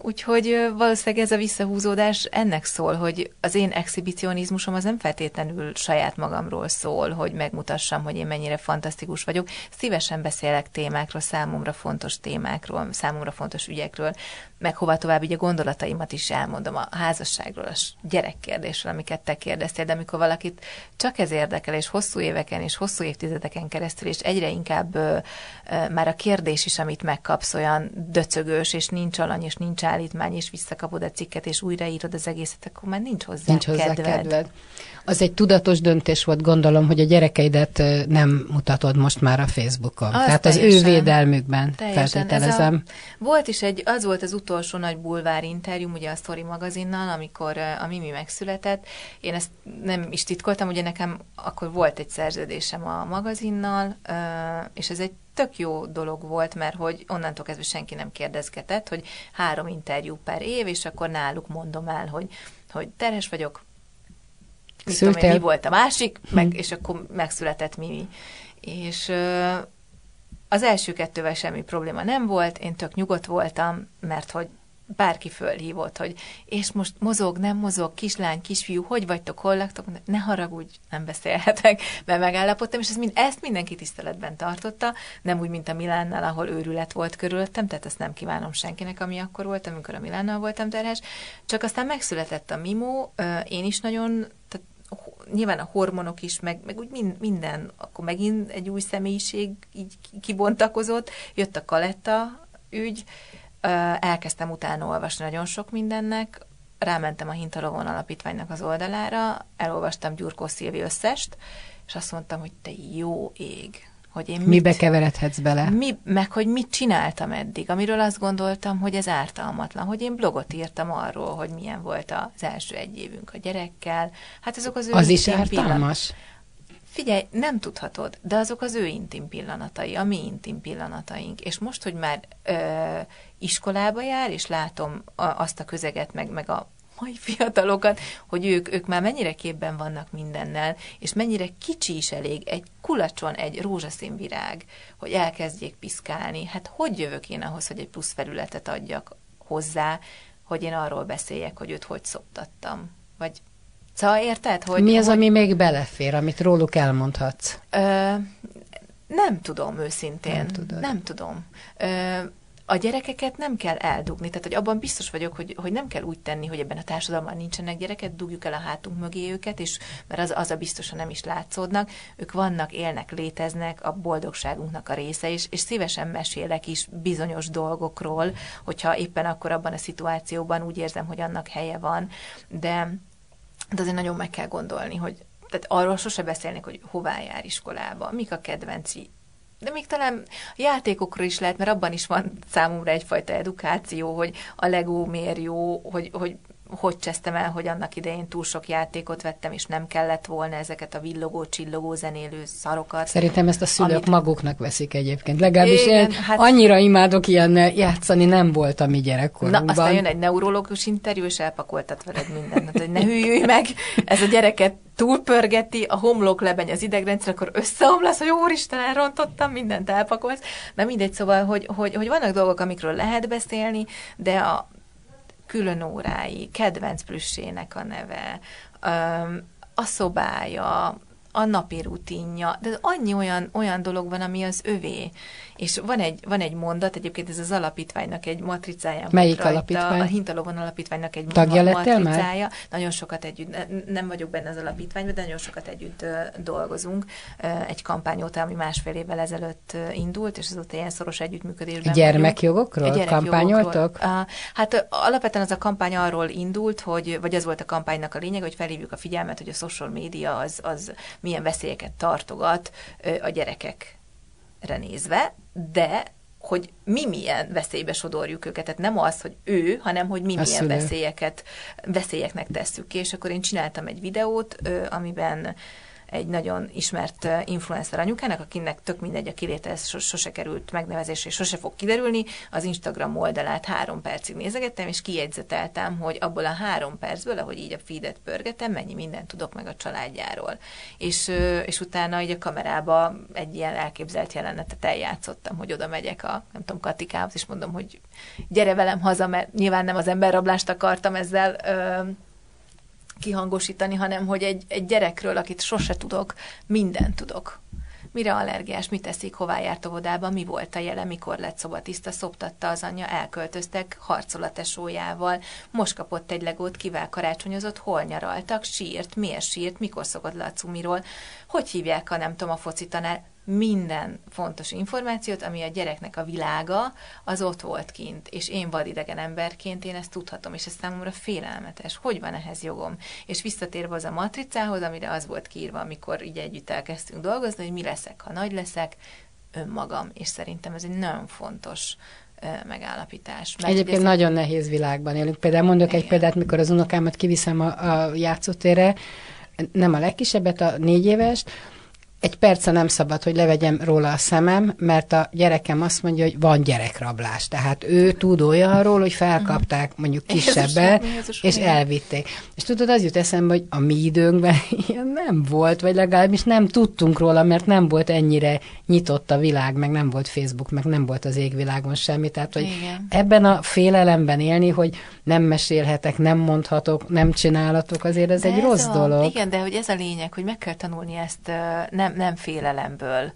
Úgyhogy valószínűleg ez a visszahúzódás ennek szól, hogy az én exhibicionizmusom az nem feltétlenül saját magamról szól, hogy megmutassam, hogy én mennyire fantasztikus vagyok. Szívesen beszélek témákról, számomra fontos témákról, számomra fontos ügyekről, meg hova tovább ugye gondolataimat is elmondom a házasságról, a gyerekkérdésről, amiket te kérdeztél, de amikor valakit csak ez érdekel, és hosszú éveken és hosszú évtizedeken keresztül, és egyre inkább ö, ö, már a kérdés is, amit megkapsz, olyan döcögős, és nincs alany, és nincs állítmány, és visszakapod a cikket, és újraírod az egészet, akkor már nincs hozzá, nincs hozzá kedved. kedved. Az egy tudatos döntés volt, gondolom, hogy a gyerekeidet nem mutatod most már a Facebookon. Az Tehát teljesen, az ő védelmükben feltételezem. A, volt is egy, az volt az utolsó nagy bulvár interjú, ugye a Story magazinnal, amikor a Mimi megszületett. Én ezt nem is titkoltam, ugye nekem akkor volt egy szerződésem a magazinnal, és ez egy tök jó dolog volt, mert hogy onnantól kezdve senki nem kérdezgetett, hogy három interjú per év, és akkor náluk mondom el, hogy, hogy terhes vagyok, mit én, mi volt a másik, meg, hm. és akkor megszületett Mimi. És az első kettővel semmi probléma nem volt, én tök nyugodt voltam, mert hogy bárki fölhívott, hogy és most mozog, nem mozog, kislány, kisfiú, hogy vagytok, hol laktok, ne haragudj, nem beszélhetek, mert megállapodtam, és ezt, mind, ezt mindenki tiszteletben tartotta, nem úgy, mint a Milánnal, ahol őrület volt körülöttem, tehát ezt nem kívánom senkinek, ami akkor volt, amikor a Milánnal voltam terhes, csak aztán megszületett a Mimó, én is nagyon, nyilván a hormonok is, meg, meg úgy minden, akkor megint egy új személyiség így kibontakozott, jött a Kaletta ügy, elkezdtem utána olvasni nagyon sok mindennek, rámentem a Hintalovon Alapítványnak az oldalára, elolvastam Gyurkó Szilvi összest, és azt mondtam, hogy te jó ég, hogy én mit, Mibe keveredhetsz bele? Mi, meg hogy mit csináltam eddig, amiről azt gondoltam, hogy ez ártalmatlan, hogy én blogot írtam arról, hogy milyen volt az első egy évünk a gyerekkel. Hát azok az ő Az is ártalmas? Figyelj, nem tudhatod, de azok az ő intim pillanatai, a mi intim pillanataink. És most, hogy már ö, iskolába jár, és látom a, azt a közeget, meg, meg a mai fiatalokat, hogy ők, ők már mennyire képben vannak mindennel, és mennyire kicsi is elég egy kulacson egy rózsaszín virág, hogy elkezdjék piszkálni. Hát hogy jövök én ahhoz, hogy egy plusz felületet adjak hozzá, hogy én arról beszéljek, hogy őt hogy szoptattam? Vagy Szóval érted, hogy... Mi az, hogy, ami még belefér, amit róluk elmondhatsz? Ö, nem tudom őszintén. Nem, tudod. nem tudom. Ö, a gyerekeket nem kell eldugni, tehát hogy abban biztos vagyok, hogy, hogy nem kell úgy tenni, hogy ebben a társadalomban nincsenek gyereket, dugjuk el a hátunk mögé őket, és mert az, az a biztosan nem is látszódnak, ők vannak, élnek, léteznek, a boldogságunknak a része, és, és szívesen mesélek is bizonyos dolgokról, hogyha éppen akkor abban a szituációban úgy érzem, hogy annak helye van, de, de azért nagyon meg kell gondolni, hogy tehát arról sose beszélnék, hogy hová jár iskolába, mik a kedvenci de még talán játékokról is lehet, mert abban is van számomra egyfajta edukáció, hogy a Lego miért jó, hogy, hogy hogy csesztem el, hogy annak idején túl sok játékot vettem, és nem kellett volna ezeket a villogó, csillogó, zenélő szarokat. Szerintem ezt a szülők amit... maguknak veszik egyébként. Legalábbis Igen, én hát... annyira imádok ilyen játszani, nem volt a mi gyerekkorunkban. Na, aztán jön egy neurológus interjú, és elpakoltat veled mindent. Hát, hogy ne hűlj meg, ez a gyereket túlpörgeti, a homlok lebeny az idegrendszer, akkor összeomlasz, hogy úristen, elrontottam, mindent elpakolsz. Na mindegy, szóval, hogy, hogy, hogy vannak dolgok, amikről lehet beszélni, de a, külön órái, kedvenc plüssének a neve, a szobája, a napi rutinja, de annyi olyan, olyan dolog van, ami az övé. És van egy, van egy mondat, egyébként ez az alapítványnak egy matricája. Melyik rajta, alapítvány? A Hintalovon alapítványnak egy Tagja matricája. Már? Nagyon sokat együtt, nem vagyok benne az alapítványban, de nagyon sokat együtt dolgozunk. Egy kampány óta, ami másfél évvel ezelőtt indult, és azóta ilyen szoros együttműködésben Gyermekjogokról vagyunk. kampányoltok? Hát alapvetően az a kampány arról indult, hogy, vagy az volt a kampánynak a lényeg, hogy felhívjuk a figyelmet, hogy a social média az, az milyen veszélyeket tartogat a gyerekekre nézve, de hogy mi milyen veszélybe sodorjuk őket. Tehát nem az, hogy ő, hanem hogy mi milyen veszélyeket, veszélyeknek tesszük ki. És akkor én csináltam egy videót, amiben egy nagyon ismert influencer anyukának, akinek tök mindegy a kiléte, ez sose került megnevezésre, és sose fog kiderülni, az Instagram oldalát három percig nézegettem, és kijegyzeteltem, hogy abból a három percből, ahogy így a feedet pörgetem, mennyi mindent tudok meg a családjáról. És, és utána így a kamerába egy ilyen elképzelt jelenetet eljátszottam, hogy oda megyek a, nem tudom, Katikához, és mondom, hogy gyere velem haza, mert nyilván nem az emberrablást akartam ezzel kihangosítani, hanem hogy egy, egy gyerekről, akit sose tudok, mindent tudok. Mire allergiás, mit teszik, hová járt óvodába, mi volt a jele, mikor lett szobatiszta, szoptatta az anyja, elköltöztek, harcol a tesójával, most kapott egy legót, kivel karácsonyozott, hol nyaraltak, sírt, miért sírt, mikor szokott le a cumiról, hogy hívják a nem tudom a foci tanár, minden fontos információt, ami a gyereknek a világa, az ott volt kint, és én vadidegen emberként én ezt tudhatom, és ez számomra félelmetes. Hogy van ehhez jogom? És visszatérve az a matricához, amire az volt kiírva, amikor így együtt elkezdtünk dolgozni, hogy mi leszek, ha nagy leszek, önmagam, és szerintem ez egy nagyon fontos megállapítás. Mert Egyébként ez nagyon nehéz világban élünk. Például mondok Igen. egy példát, mikor az unokámat kiviszem a, a játszótérre, nem a legkisebbet, a négy évest, egy perce nem szabad, hogy levegyem róla a szemem, mert a gyerekem azt mondja, hogy van gyerekrablás. Tehát ő tud olyanról, hogy felkapták mondjuk kisebben, és elvitték. És tudod, az jut eszembe, hogy a mi időnkben ilyen nem volt, vagy legalábbis nem tudtunk róla, mert nem volt ennyire nyitott a világ, meg nem volt Facebook, meg nem volt az égvilágon semmi. Tehát, hogy Igen. ebben a félelemben élni, hogy nem mesélhetek, nem mondhatok, nem csinálhatok, azért ez de egy ez rossz a, dolog. Igen, de hogy ez a lényeg, hogy meg kell tanulni ezt nem nem, félelemből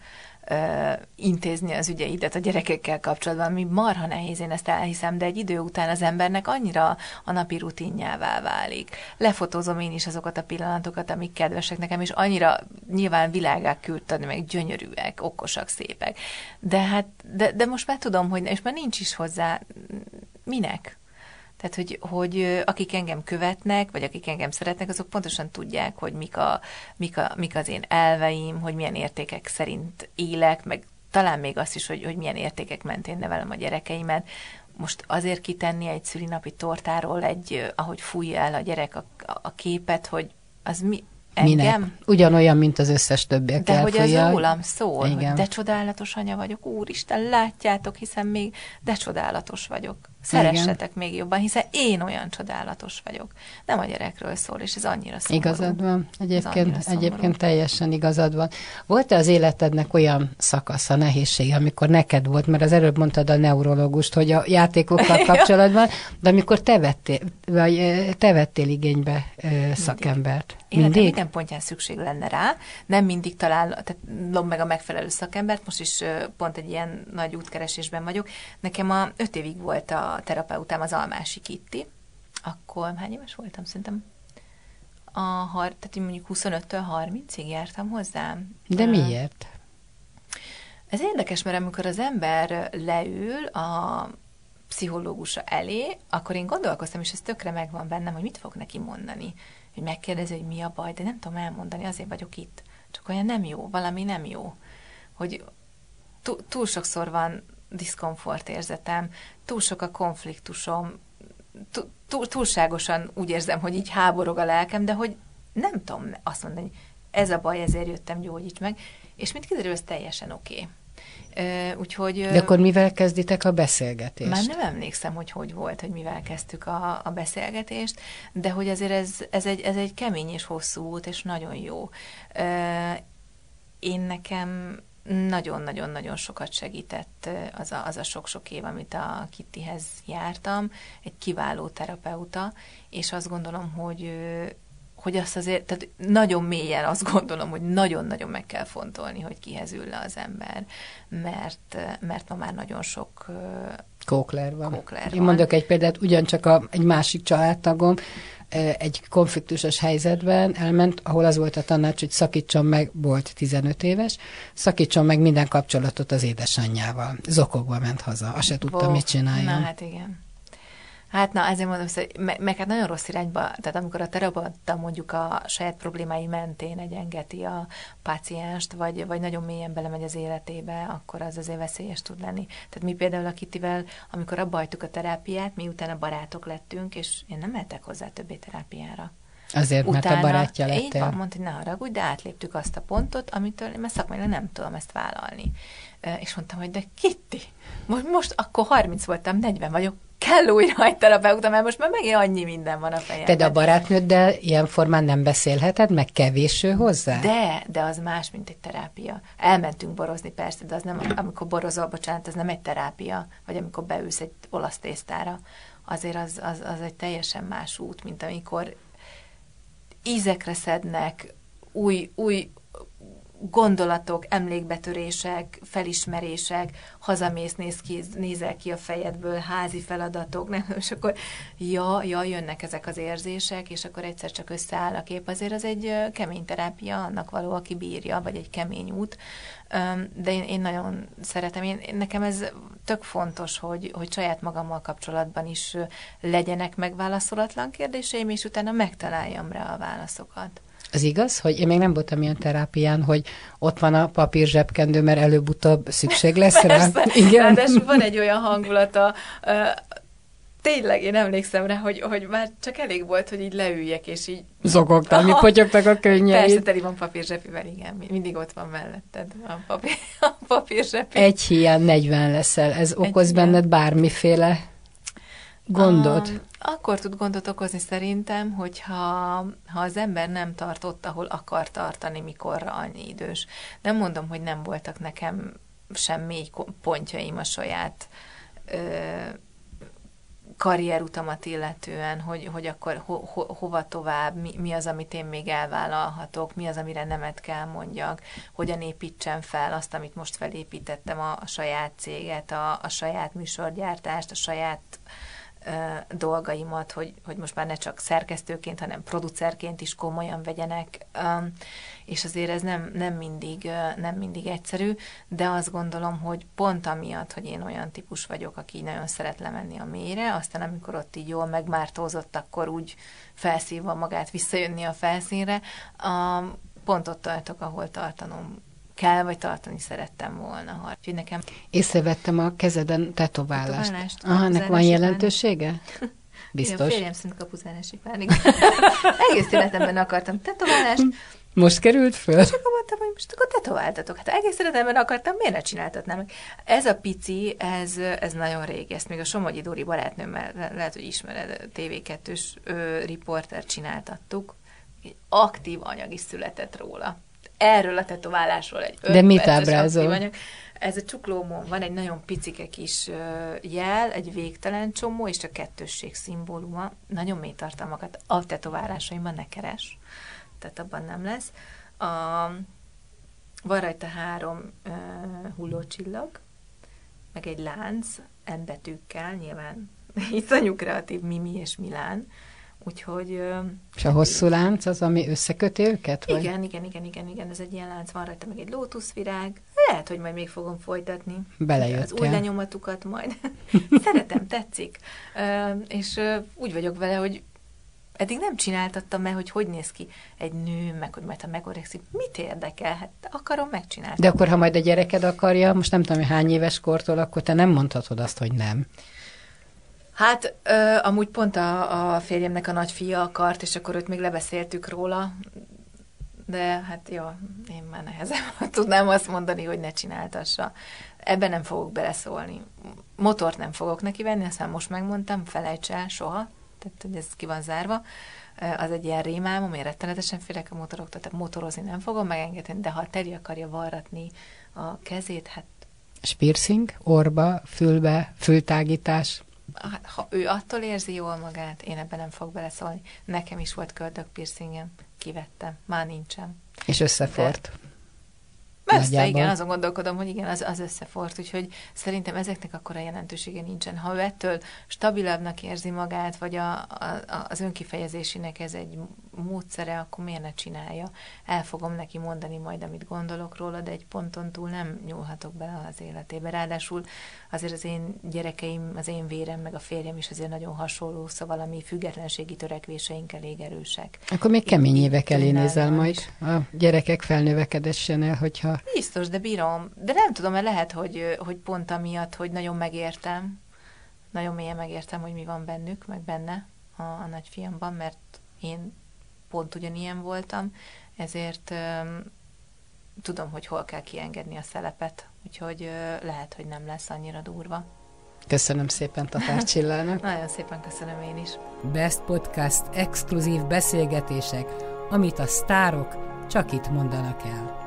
ö, intézni az ügyeidet a gyerekekkel kapcsolatban, ami marha nehéz, én ezt elhiszem, de egy idő után az embernek annyira a napi rutinjává válik. Lefotózom én is azokat a pillanatokat, amik kedvesek nekem, és annyira nyilván világák küldtani, meg gyönyörűek, okosak, szépek. De hát, de, de most már tudom, hogy és már nincs is hozzá minek. Tehát, hogy, hogy akik engem követnek, vagy akik engem szeretnek, azok pontosan tudják, hogy mik, a, mik, a, mik az én elveim, hogy milyen értékek szerint élek, meg talán még azt is, hogy, hogy milyen értékek mentén nevelem a gyerekeimet. Most azért kitenni egy szülinapi tortáról, egy, ahogy fújja el a gyerek a, a képet, hogy az mi, engem? Minek? Ugyanolyan, mint az összes többiek De elfújja. hogy az rólam szól, Igen. hogy de csodálatos anya vagyok, úristen, látjátok, hiszen még de csodálatos vagyok Szeressetek Igen. még jobban, hiszen én olyan csodálatos vagyok. Nem a gyerekről szól, és ez annyira szomorú. Igazad van. Egyébként, egyébként teljesen igazad van. Volt-e az életednek olyan szakasza, nehézség, amikor neked volt, mert az előbb mondtad a neurológust, hogy a játékokkal kapcsolatban, de amikor te vettél, vagy te vettél igénybe szakembert. Mindig? Mindig? minden pontján szükség lenne rá. Nem mindig talál, tehát lom meg a megfelelő szakembert. Most is pont egy ilyen nagy útkeresésben vagyok. Nekem a öt évig volt a terapeutám, az Almási Kitti. Akkor hány éves voltam? Szerintem a, har, tehát mondjuk 25-től 30-ig jártam hozzám. De miért? Ez érdekes, mert amikor az ember leül a pszichológusa elé, akkor én gondolkoztam, és ez tökre megvan bennem, hogy mit fog neki mondani. Hogy megkérdezi, hogy mi a baj, de nem tudom elmondani, azért vagyok itt. Csak olyan nem jó, valami nem jó. Hogy túl sokszor van diszkomfort érzetem, túl sok a konfliktusom, túl, túlságosan úgy érzem, hogy így háborog a lelkem, de hogy nem tudom azt mondani, hogy ez a baj, ezért jöttem, gyógyíts meg, és mint kiderül, ez teljesen oké. Okay. Úgyhogy... De akkor mivel kezditek a beszélgetést? Már nem emlékszem, hogy hogy volt, hogy mivel kezdtük a, a beszélgetést, de hogy azért ez, ez, egy, ez egy kemény és hosszú út, és nagyon jó. Én nekem nagyon-nagyon-nagyon sokat segített az a, az a sok-sok év, amit a Kittihez jártam, egy kiváló terapeuta, és azt gondolom, hogy hogy azt azért, tehát nagyon mélyen azt gondolom, hogy nagyon-nagyon meg kell fontolni, hogy kihez ül le az ember, mert, mert ma már nagyon sok Kókler van. Kókler Én mondok egy példát, ugyancsak a, egy másik családtagom egy konfliktusos helyzetben elment, ahol az volt a tanács, hogy szakítson meg, volt 15 éves, szakítson meg minden kapcsolatot az édesanyjával. Zokogva ment haza, azt se tudta, mit csináljon. Na hát igen. Hát na, ezért mondom, hogy me- meg hát nagyon rossz irányba, tehát amikor a terapeuta mondjuk a saját problémái mentén egyengeti a pácienst, vagy, vagy nagyon mélyen belemegy az életébe, akkor az azért veszélyes tud lenni. Tehát mi például a Kitivel, amikor abba a terápiát, mi utána barátok lettünk, és én nem mehetek hozzá többé terápiára. Azért, Utána, mert a barátja lettél. Így van, mondta, hogy ne haragudj, de átléptük azt a pontot, amitől én szakmailag nem tudom ezt vállalni. És mondtam, hogy de Kitti, most, most akkor 30 voltam, 40 vagyok, kell újra egy terapeuta, mert most már megint annyi minden van a fejemben. Te a barátnőddel ilyen formán nem beszélheted, meg kevés ő hozzá? De, de az más, mint egy terápia. Elmentünk borozni persze, de az nem, amikor borozol, bocsánat, az nem egy terápia, vagy amikor beülsz egy olasz tésztára, azért az, az, az egy teljesen más út, mint amikor ízekre szednek, új, új gondolatok, emlékbetörések, felismerések, hazamész, néz ki, nézel ki a fejedből, házi feladatok, nem? és akkor ja, ja, jönnek ezek az érzések, és akkor egyszer csak összeáll a kép. Azért az egy kemény terápia, annak való, aki bírja, vagy egy kemény út, de én, én nagyon szeretem. Én, nekem ez tök fontos, hogy, hogy saját magammal kapcsolatban is legyenek megválaszolatlan kérdéseim, és utána megtaláljam rá a válaszokat. Az igaz, hogy én még nem voltam ilyen terápián, hogy ott van a papír zsebkendő, mert előbb-utóbb szükség lesz rá. Igen. De van egy olyan hangulata, tényleg én emlékszem rá, hogy, hogy már csak elég volt, hogy így leüljek, és így... Zogogtál, mi potyogtak a könnyeid. Persze, teli van papírzsepivel, igen, mindig ott van melletted a, papír, a papírzsepi. Egy hiány 40 leszel, ez egy okoz hiány. benned bármiféle gondot? Um, akkor tud gondot okozni szerintem, hogyha ha az ember nem tart ott, ahol akar tartani, mikor annyi idős. Nem mondom, hogy nem voltak nekem sem mély pontjaim a saját ö, karrierutamat illetően, hogy, hogy akkor ho, ho, hova tovább, mi, mi az, amit én még elvállalhatok, mi az, amire nemet kell mondjak, hogyan építsem fel azt, amit most felépítettem, a, a saját céget, a, a saját műsorgyártást, a saját dolgaimat, hogy, hogy most már ne csak szerkesztőként, hanem producerként is komolyan vegyenek, és azért ez nem, nem, mindig, nem mindig egyszerű, de azt gondolom, hogy pont amiatt, hogy én olyan típus vagyok, aki nagyon szeret lemenni a mélyre, aztán amikor ott így jól megmártózott, akkor úgy felszívva magát visszajönni a felszínre, pont ott tartok, ahol tartanom kell, vagy tartani szerettem volna. Úgyhogy nekem... Észrevettem a kezeden tetoválást. tetoválást Aha, ennek van jelentősége? Biztos. Igen, férjem szerint kapuzárási pánik. Egész életemben akartam tetoválást, Most került föl? És akkor mondtam, hogy most akkor tetováltatok. Hát egész életemben akartam, miért ne csináltatnám? Ez a pici, ez, ez nagyon régi. Ezt még a Somogyi Dóri barátnőmmel, lehet, hogy ismered, TV2-s riporter csináltattuk. Egy aktív anyag is született róla. Erről a tetoválásról egy De mit ábrázol? Ez a csuklómon van egy nagyon picike kis jel, egy végtelen csomó, és a kettősség szimbóluma. Nagyon mély tartalmakat a tetoválásaimban ne keres tehát abban nem lesz. A, van rajta három uh, hullócsillag, meg egy lánc, embetűkkel, nyilván iszonyú kreatív Mimi és Milán, úgyhogy... És a hosszú lánc az, ami összeköti őket? Vagy? Igen, igen, igen, igen, igen, ez egy ilyen lánc, van rajta meg egy lótuszvirág, lehet, hogy majd még fogom folytatni. Belejöttél. Az új lenyomatukat majd. Szeretem, tetszik. És úgy vagyok vele, hogy eddig nem csináltattam meg, hogy hogy néz ki egy nő, meg hogy majd ha megorekszik, mit érdekel? Hát akarom, megcsinálni. De akkor, ha majd a gyereked akarja, most nem tudom, hogy hány éves kortól, akkor te nem mondhatod azt, hogy nem. Hát ö, amúgy pont a, a férjemnek a nagyfia akart, és akkor őt még lebeszéltük róla, de hát jó, én már nehezen tudnám azt mondani, hogy ne csináltassa. Ebben nem fogok beleszólni. Motort nem fogok neki venni, azt már most megmondtam, felejts el soha, tehát hogy ez ki van zárva. Az egy ilyen rémálmom, én rettenetesen félek a motoroktól, tehát motorozni nem fogom megengedni, de ha Teri akarja varratni a kezét, hát... Spiercing, orba, fülbe, fültágítás? Ha ő attól érzi jól magát, én ebben nem fog beleszólni. Nekem is volt köldök piercingem, kivettem, már nincsen. És összefort. De Messze, igen, azon gondolkodom, hogy igen, az, az összefort, úgyhogy szerintem ezeknek akkora jelentősége nincsen. Ha ő ettől stabilabbnak érzi magát, vagy a, a, az önkifejezésének ez egy módszere, akkor miért ne csinálja? El fogom neki mondani majd, amit gondolok róla, de egy ponton túl nem nyúlhatok bele az életébe. Ráadásul azért az én gyerekeim, az én vérem, meg a férjem is azért nagyon hasonló, szóval a mi függetlenségi törekvéseink elég erősek. Akkor még kemény évek elé nézel majd a gyerekek felnövekedésen el, Biztos, de bírom. De nem tudom, mert lehet, hogy, hogy pont amiatt, hogy nagyon megértem, nagyon mélyen megértem, hogy mi van bennük, meg benne a, a nagyfiamban, mert én pont ugyanilyen voltam, ezért um, tudom, hogy hol kell kiengedni a szelepet, úgyhogy uh, lehet, hogy nem lesz annyira durva. Köszönöm szépen Tatár Csillának. Nagyon szépen köszönöm én is. Best Podcast exkluzív beszélgetések, amit a sztárok csak itt mondanak el.